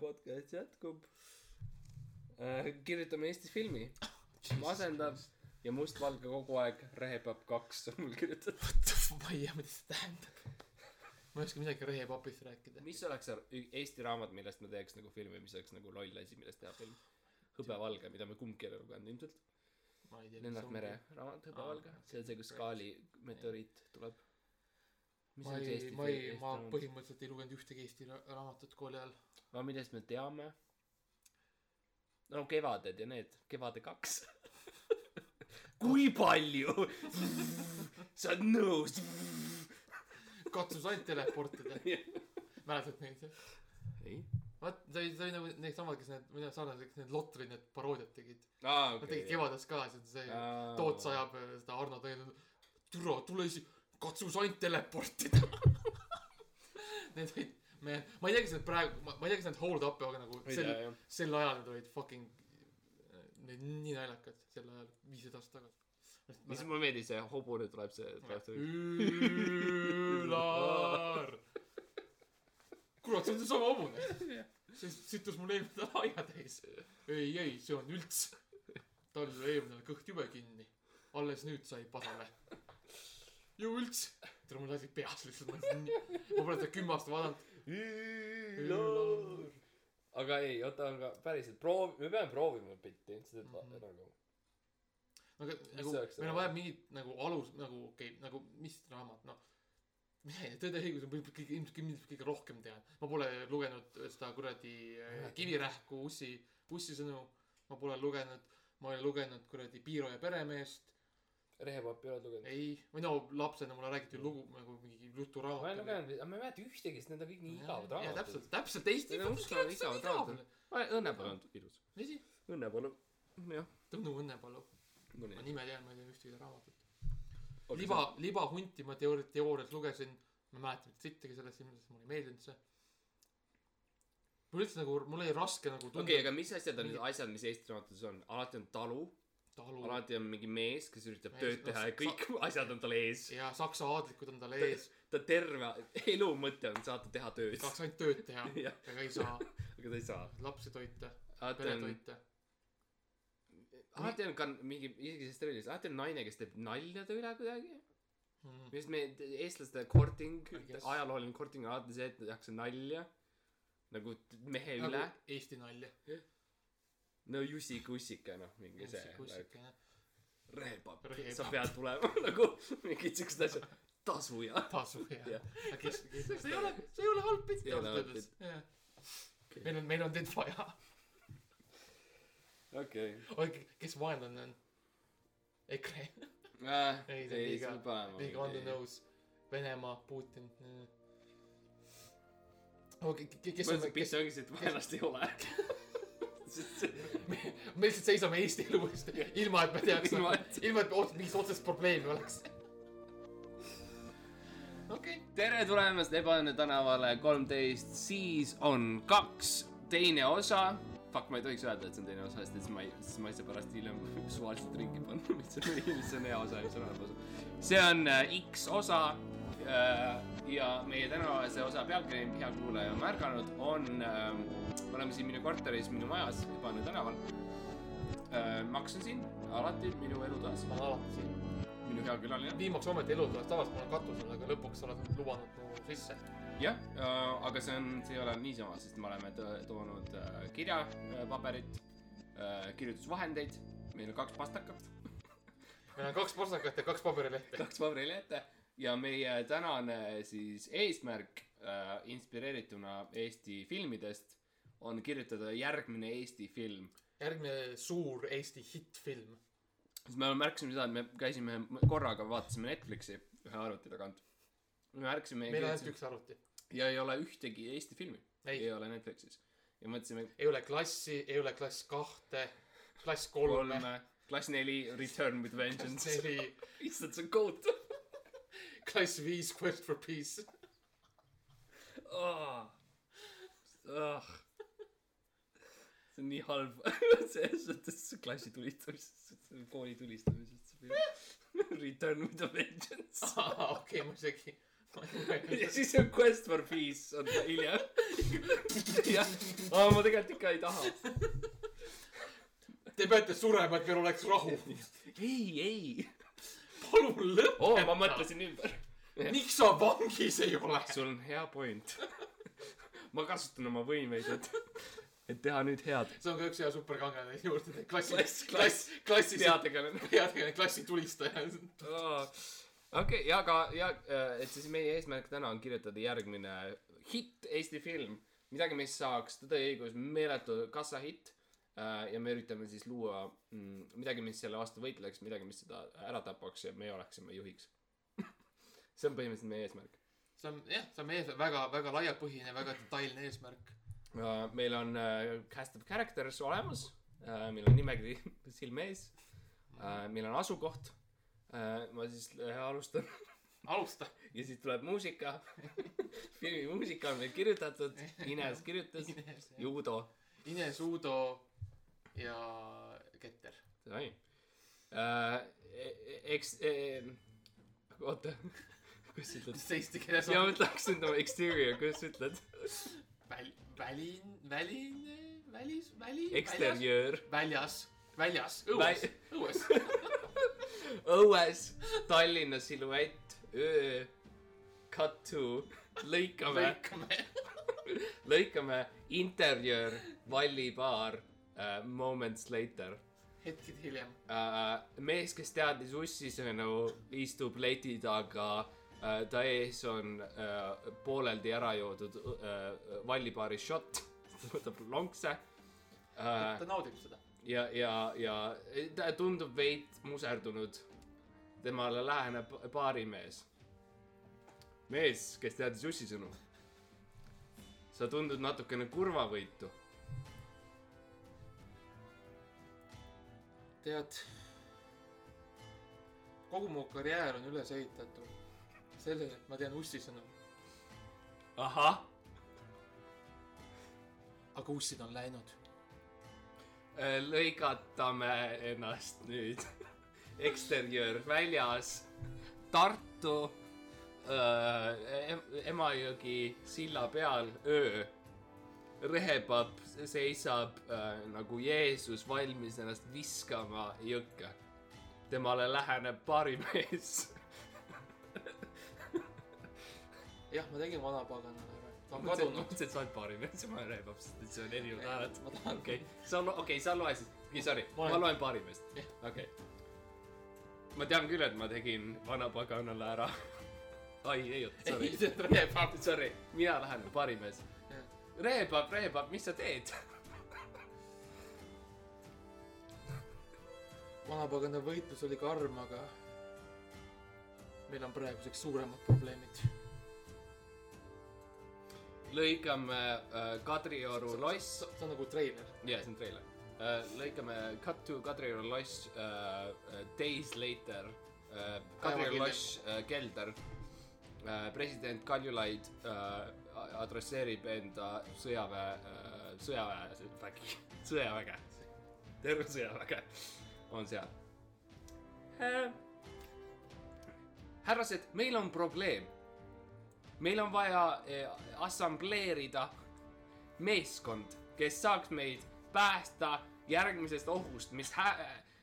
podcast jätkub. kirjutame Eestis filmi. masendav ja mustvalge kogu aeg. Rehepapp kaks on mul kirjutatud. ma ei tea, mida see tähendab. ma ei oska midagi rehepapist rääkida. mis oleks see Eesti raamat, millest me teeks nagu filmi, mis oleks nagu loll asi, millest teha film? hõbevalge, mida me kumbki ei ole lugenud ilmselt. Lennart Mere raamat Hõbevalge see on see, kus Skaali meteoriit tuleb. Ma ei, ma ei, ma põhimõtteliselt ei lugenud ühtegi Eesti ra- raamatut kooli ajal. aga millest me teame? no Kevaded ja need, Kevade kaks. kui palju? sa oled nõus? katsu sa ainult teleportida. mäletad neid? ei. vaat, ta oli, ta oli nagu need samad, kes need, mida sarnased, need Lotrid, need paroodiad tegid. aa, Nad tegid Kevades ka, see on see Aa. Toots ajab äh, seda Arno Tõnu. türa, tule isi, katsu sa ainult teleportida. Need olid, me, ma ei tea, kas need praegu, ma ei tea, kas need hold up'e, aga nagu sel sel ajal need olid fucking, need nii naljakad sel ajal, viisteist aastat tagasi. mis mulle meeldis, see hobune tuleb, see tuleb see. Üülar. kurat, see on seesama hobune. see sittus mul eelmine nädal aia täis. ei, ei, see on üldse. tal oli eelmine nädal kõht jube kinni. alles nüüd sai pasale. Ju üldse. tere, mul lasi peas lihtsalt. ma pole seda kümme aastat vaadanud. aga ei, oota, aga päriselt proov-, me peame proovima bitti, seda Mhm. nagu. aga nagu meil on vaja mingit nagu alus nagu okei okay,, nagu mis raamat noh. Tõde ja õigus on võib-olla kõige ilmselt ilmselt kõige rohkem tean. ma pole lugenud seda kuradi äh, Kivirähku ussi, ussisõnu. ma pole lugenud, ma olen lugenud kuradi Piiro ja peremeest. Rehepappi ei ole lugenud. ei, või no lapsena mulle räägiti lugu nagu mingi ma olen juturaamat. lugenud, aga ma ei mäleta ühtegi, sest need on kõik nii igavad ja raamatud. täpselt, täpselt Eesti Need on igavad raamatud. Õnnepalu on ilus. mis? Õnnepalu, jah. Tõnu Õnnepalu. ma nime tean, ma ei tea ühtegi raamatut. liba, libahunti ma teoori-, teoorias lugesin, ma ei mäleta mitte sittagi sellest ilmselt, mulle ei meeldinud see. mul üldse nagu, mul oli raske nagu okei okay,, aga mis asjad on need asjad, mis Eesti raamatuses on? alati on talu, talu alati on mingi mees, kes üritab Mees, tööd no teha ja sa- kõik asjad on tal ees. ja saksa aadlikud on tal ees, ta terve elu mõte on saata teha tööd, tahaks ainult tööd teha, aga ei saa, aga ta ei saa. lapsi toita, pere toita. alati on ka mingi, isegi selles treilis, alati on naine, kes teeb naljade üle kuidagi. Mm. arust me, eestlaste guess., ajalooline korting on alati see, et tehakse nalja. nagu mehe üle nagu. Eesti nalja. No Jussi-Kussike, noh, mingi see. kussikene. rehepapp, sa pead tulema nagu mingid siuksed asjad. tasuja. tasu ja Jah., aga kes, kes, see ei ole, see ei ole halb pilt ausalt öeldes. meil on, meil on teid vaja. okei. kes vaenlane on? EKRE, ei, ei, see on liiga, liiga on the nose. Venemaa, Putin. okei, kes ma on, ütlesin, et kes, ongi et vaenlast ei ole. me lihtsalt seisame Eesti elu eest, ilma et me teaks Ilma,, et- ilma et ots- mingit otsest probleemi oleks. okei, tere tulemast Ebaõnne tänavale kolmteist, siis on kaks, teine osa. Fuck, ma ei tohiks öelda, et see on teine osa, sest siis ma ei, siis ma ei saa pärast hiljem suvaliselt ringi panna, mis on, mis on hea osa ja mis on halb osa. see on äh, X osa äh, ja meie tänase osa pealkiri, hea kuulaja on märganud, on äh,, me oleme siin minu korteris, minu majas, Ebaõnne tänaval äh,. Max on siin, alati minu elutoas, ma olen alati siin. minu hea külaline. viimaks ometi elutoas, tavaliselt ma olen katusel, aga lõpuks oled lubanud mu sisse. jah, aga see on, see ei ole niisama, sest me oleme toonud äh, kirjapaberit, kirjutusvahendeid, meil on kaks pastakat, meil on kaks porsakat ja kaks paberilehte. kaks paberilehte ja meie tänane siis eesmärk äh, inspireerituna Eesti filmidest on kirjutada järgmine Eesti film. järgmine suur Eesti hittfilm. siis me märkasime seda, et me käisime korraga, vaatasime Netflixi ühe arvuti tagant. me märkasime meil on ainult üks arvuti. ja ei ole ühtegi Eesti filmi, Ei. ole Netflixis ja mõtlesime, ei ole klassi, ei ole klass kahte, klass kolme, kolme, klass neli, Return with Vengeance. neli, issand, see on kohutav klass viis, Quest for Peace. oh.. Oh. See on nii halb, selles suhtes klassi tulistamisest, kooli tulistamisest. Return with a Vengeance. okei, ma isegi. ja siis on Quest for Peace on hiljem. jah, ma tegelikult ikka ei taha. Te peate surema, et meil oleks rahu. ei, ei. palun lõpeta oo, ma mõtlesin ümber. miks sa vangis ei ole? sul on hea point. ma kasutan oma võimeid, et, et teha nüüd head. see on ka üks hea superkangelane juurde, klassi, Klass- klass, klassi peategelane. peategelane, klassi tulistaja. okei, ja aga, ja, et siis meie eesmärk täna on kirjutada järgmine hitt Eesti film. midagi, mis saaks Tõde ja õigus meeletu kassahitt. ja me üritame siis luua mm, midagi, mis selle vastu võitleks, midagi, mis seda ära tapaks ja me oleksime juhiks. see on põhimõtteliselt meie eesmärk. see on jah, see on meie väga, väga laiapõhine, väga detailne eesmärk. Meil on uh, cast of characters olemas uh,, meil on nimekiri silme ees uh,, meil on asukoht ma siis alustan alusta. ja siis tuleb muusika. filmi muusika on meil kirjutatud, Ines kirjutas, Juudo, Ines Uudo ja Keter. sai uh,. eks uh,, oota, kuidas sa ütled? mis see eesti keeles ja on? ma tahaks nüüd oma exterior, kuidas sa ütled? väl-, välin, väline, välis, väli. Exterior, väljas, väljas, õues õues. õues, Tallinna siluett, öö, cut to, lõikame, lõikame. lõikame, interjöör, vallibaar uh,, moments later hetked hiljem. uh,. mees, kes teadis ussisõnu, istub leti taga uh,, ta ees on uh, pooleldi ära joodud uh, vallibaari šott, ta võtab lonkse uh, ta naudib seda. ja, ja, ja ta tundub veid muserdunud. temale läheneb baarimees. mees, kes teadis ussisõnu. sa tundud natukene kurvavõitu. tead, kogu mu karjäär on üles ehitatud sellele, et ma tean ussisõnu, ahah, aga ussid on läinud. lõigatame ennast nüüd. eksterjöör väljas, Tartu äh,, Emajõgi silla peal öö. rehepapp seisab äh, nagu Jeesus valmis ennast viskama jõkke. temale läheneb baarimees. jah, ma tegin vanapaganale ära, ta on mõtlesin, kadunud. et sa oled baarimees ja ma olen sest et see on erinevad hääled. ma tahan, okei, sa, okei okay,, sa loe siis, okei, sorry, Ma loen baarimeest Jah., okei okay.. ma tean küll, et ma tegin vanapaganale ära. ai, ei sorry ei, see on rehepapp. sorry, mina lähen baarimees. reepapp, reepapp, mis sa teed? vanapagana võitlus oli karm, aga meil on praeguseks suuremad probleemid. Lõikame äh, Kadrioru loss, see on nagu treiler. jaa, see on treiler äh,. lõikame Cut to Kadrioru loss äh, äh, Days later äh,. Kadrioru loss äh, kelder äh,. president Kaljulaid äh, adresseerib enda sõjaväe äh,, sõjaväevägi, sõjaväge, terve sõjaväge on seal äh,. härrased, meil on probleem. Meil on vaja eh, assambleerida meeskond, kes saaks meid päästa järgmisest ohust, mis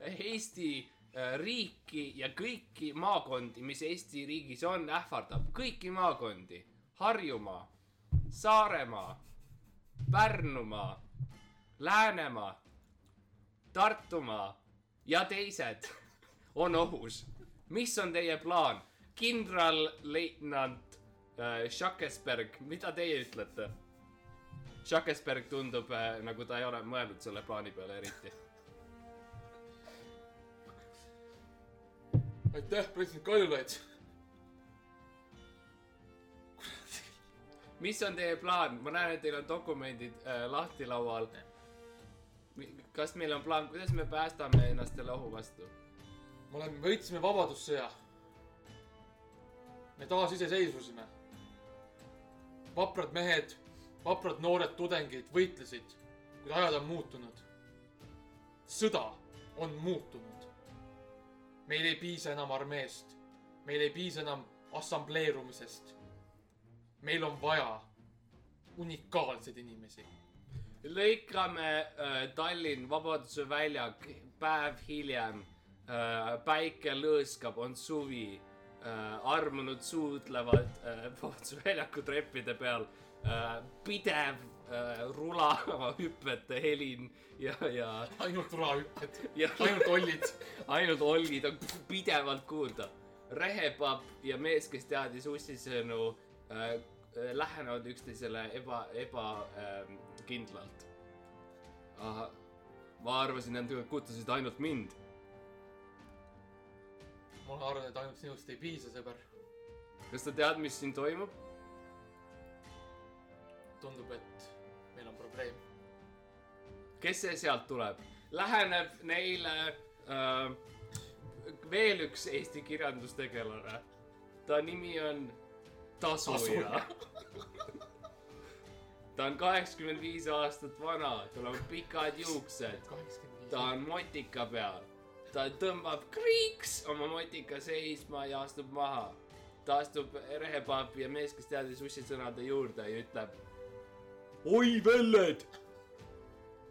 Eesti äh, riiki ja kõiki maakondi, mis Eesti riigis on, ähvardab. kõiki maakondi. Harjumaa, Saaremaa, Pärnumaa, Läänemaa, Tartumaa ja teised on ohus. mis on teie plaan? kindralleitnant Schakesberg, mida teie ütlete? Schakesberg tundub äh, nagu ta ei ole mõelnud selle plaani peale eriti. aitäh, president Kaljulaid. mis on teie plaan? ma näen, et teil on dokumendid äh, lahti laual. kas meil on plaan, kuidas me päästame ennast selle ohu vastu? me oleme, võitsime Vabadussõja. me taasiseseisvusime. Vaprad mehed, vaprad noored tudengid võitlesid, kuid ajad on muutunud. sõda on muutunud. meil ei piisa enam armeest, meil ei piisa enam assambleerumisest. meil on vaja unikaalseid inimesi. lõikame äh, Tallinn Vabaduse väljak, päev hiljem äh,, päike lõõskab, on suvi äh,, armunud suudlevad äh, Vabaduse väljaku treppide peal äh,, pidev äh, rulava hüpete helin ja, ja, ainult rahahüpped, ja ainult ollid. ainult ollid on pidevalt kuulda. rehepapp ja mees, kes teadis ussisõnu äh,, lähenevad üksteisele eba, ebakindlalt äh,. ma arvasin, et nad kutsusid ainult mind. Ma arvan, et ainult sinust ei piisa, sõber. kas sa tead, mis siin toimub? tundub, et meil on probleem. kes see sealt tuleb? läheneb neile äh, veel üks Eesti kirjandustegelane. ta nimi on Tasuja Tasuja. ta on kaheksakümmend viis aastat vana, tal on pikad juuksed, ta on motika peal. Ta tõmbab kriiks oma motika seisma ja astub maha. ta astub rehepapi ja mees, kes teadis ussisõnade juurde ja ütleb. oi velled,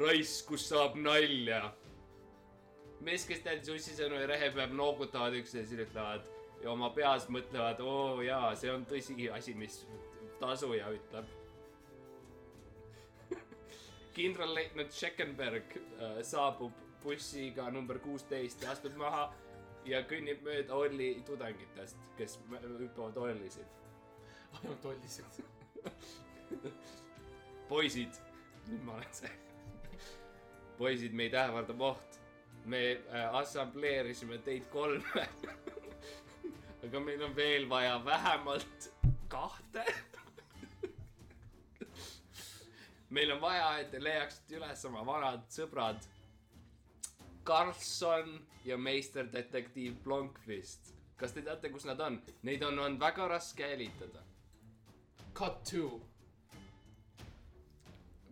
raisk, kus saab nalja. mees, kes teadis ussisõnu ja rehepäev noogutavad üksteisele, ütlevad ja oma peas mõtlevad, oo jaa, see on tõsiasi, mis tasuja ütleb. kindralleitnant Scheckenberg äh, saabub bussiga number kuusteist ja astub maha ja kõnnib mööda Olli tudengitest, kes hüppavad ollisid. ainult ollisid. poisid, nüüd ma olen see. poisid, meid ähvardab oht. me äh, assambleerisime teid kolme. aga meil on veel vaja vähemalt kahte. meil on vaja, et te leiaksite üles oma vanad sõbrad. Karlsson ja meisterdetektiiv Blomqvist. kas te teate, kus nad on? Neid on, on väga raske jälitada. Cut two.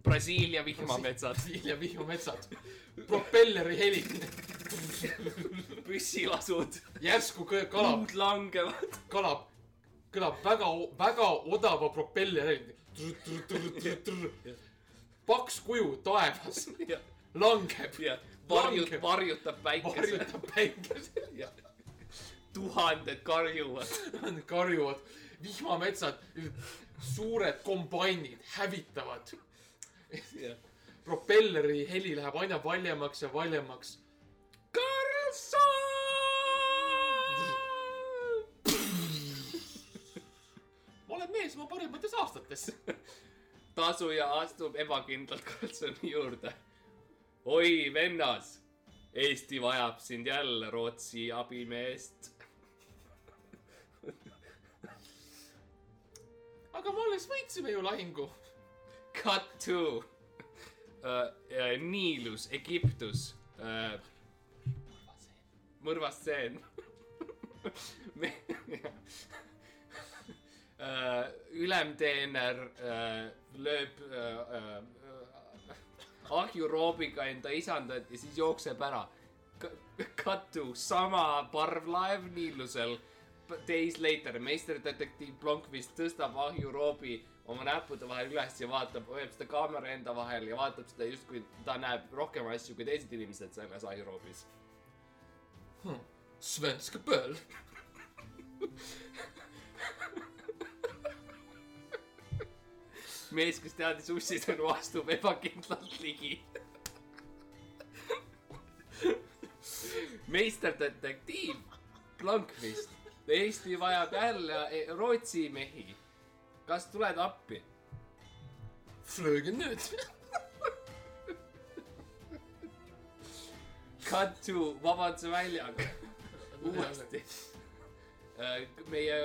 Brasiilia vihmametsad, Brasiilia vihmametsad. propelleri heli. püssilasud, järsku kõlab, puud langevad. kõlab, kõlab väga, väga odava propelleri heli. paks kuju taevas langeb, varjut-, varjutab päikese. varjutab päikese, tuhanded karjuvad. karjuvad, vihmametsad, suured kombainid hävitavad. propelleri heli läheb aina valjemaks ja valjemaks. Karlsson. ma olen mees oma parimates aastates. tasuja astub ebakindlalt Karlssoni juurde. oi, vennas, Eesti vajab sind jälle, Rootsi abimeest. aga me alles võitsime ju lahingu. Cut to uh, uh, Niilus, Egiptus uh,. mõrvastseen Me... uh,. ülemteener uh, lööb uh, uh, ahjuroobiga enda isandat ja siis jookseb ära. Cut to sama parvlaev Niilusel. Days later, meisterdetektiiv Blomqvist tõstab ahjuroobi oma näppude vahel üles ja vaatab, hoiab seda kaamera enda vahel ja vaatab seda justkui ta näeb rohkem asju kui teised inimesed selles ahjuroobis. Svenska pööl. mees, kes teadis ussisõnu, astub ebakindlalt ligi. meisterdetektiiv Blomqvist, Eesti vajab jälle Rootsi mehi. kas tuled appi? Flögen nüüd. Cut to Vabaduse väljaga uuesti. Meie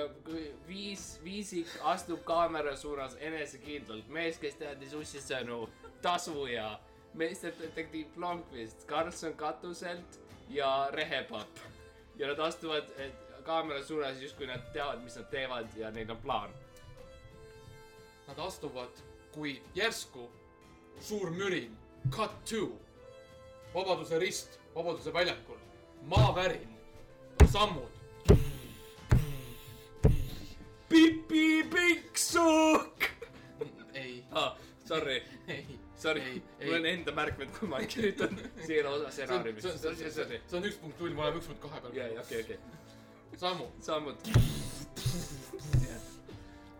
viis, viisik astub kaamera suunas enesekindlalt, mees, kes teadis ussisõnu, tasuja, meisterdetektiiv Blomqvist, Karlsson katuselt ja rehepapp. ja nad astuvad eh, kaamera suunas justkui nad teavad, mis nad teevad ja neil on plaan. Nad astuvad, kui järsku suur mürin, cut two, Vabaduse rist, Vabaduse väljakul, maavärin, sammud, Pipi Pikksukk. ei, aa, sorry, sorry mul on enda märkmed, kui ma kirjutan siia osa see on, see on, see on, see on, see on üks punkt null, me oleme üks punkt kahe ja, ja peal. okei, okei. sammu, sammud.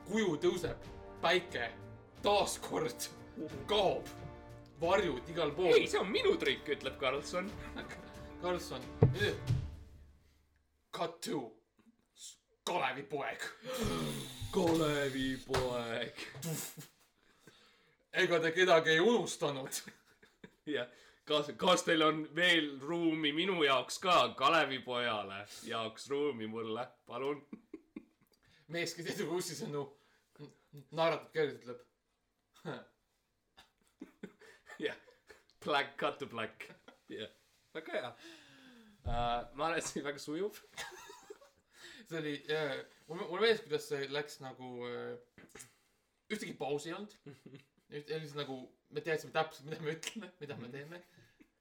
kuju tõuseb, päike taaskord kaob, varjud igal pool ei,. see on minu trikk, ütleb Karlsson. Karlsson, cut to Kalevi poeg. Kalevi poeg. ega te kedagi ei unustanud? jah, kas, kas teil on veel ruumi minu jaoks ka, Kalevipojale jaoks ruumi mulle, palun. mees, kes edu ussisõnu naeratab kergelt, ütleb. jah, black, cut to black. jah, väga hea uh,. ma arvan, et see oli väga sujuv. see oli äh,, mulle meeldis, kuidas see läks nagu äh,, ühtegi pausi ei olnud. lihtsalt nagu me teadsime täpselt, mida me ütleme, mida me teeme.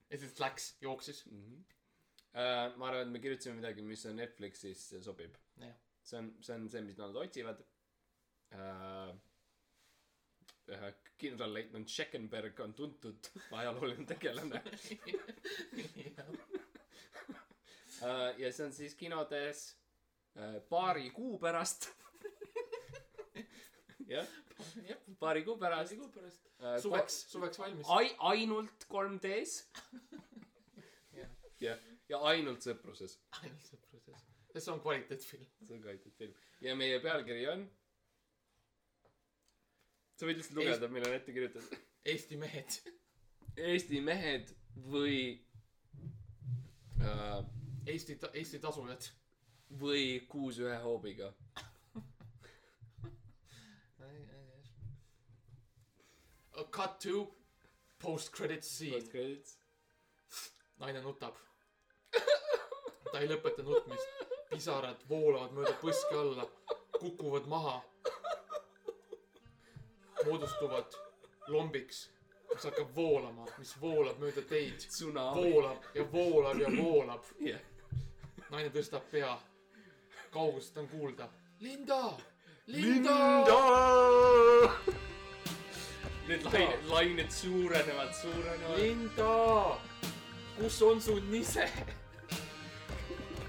ja siis läks, jooksis. Uh, ma arvan, et me kirjutasime midagi, mis on Netflixis sobib. see on, see on see, mis nad otsivad uh,. Uh, kindralleitnant Scheckenberg on tuntud ajalooline tegelane uh,. ja see on siis kinodes paari kuu pärast. jah, paari kuu pärast kuu pärast. uh,. suveks, suveks valmis. ai-, ainult 3D-s. Jah. jah, ja ainult sõpruses. ainult sõpruses. see on kvaliteetfilm. see on kvaliteetfilm. ja meie pealkiri on. sa võid lihtsalt lugeda, meil on ette kirjutatud. Eesti mehed. Eesti mehed või äh,, Eesti, Eesti tasujad. Või Kuus ühe hoobiga. Cut to post credit scene Post. credits. naine nutab. ta ei lõpeta nutmist. pisarad voolavad mööda põske alla, kukuvad maha. moodustuvad lombiks, mis hakkab voolama, mis voolab mööda teid. voolab ja voolab ja voolab. jah, naine tõstab pea. Kaugusest on kuulda. Linda, Linda, Linda. Need lained, lained suurenevad, suurenevad. Linda, kus on su nise?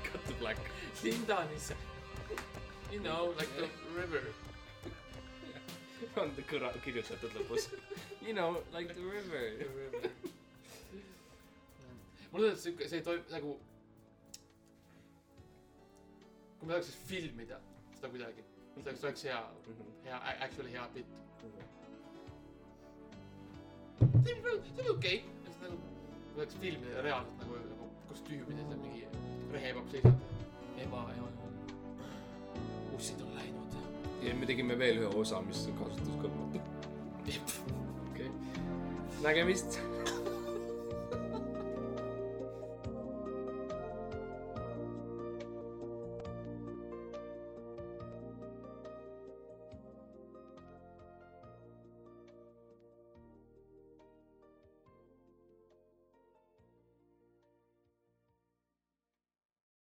Cut the black. Linda nise. You know like the river. on kõrva kirjutatud lõpus. You know, like the river. mulle tundub siuke, see toimi nagu. Kui me tahaks siis filmida seda kuidagi, see oleks, oleks hea, hea, actually hea bitt. see on, see on okei okay., nagu, kui tahaks filmida reaalselt nagu, nagu kostüümides ja mingi rehepapp seisab. ema, ema, ussid on läinud. ja me tegime veel ühe osa, mis on kasutuskõlbmatu. okei, nägemist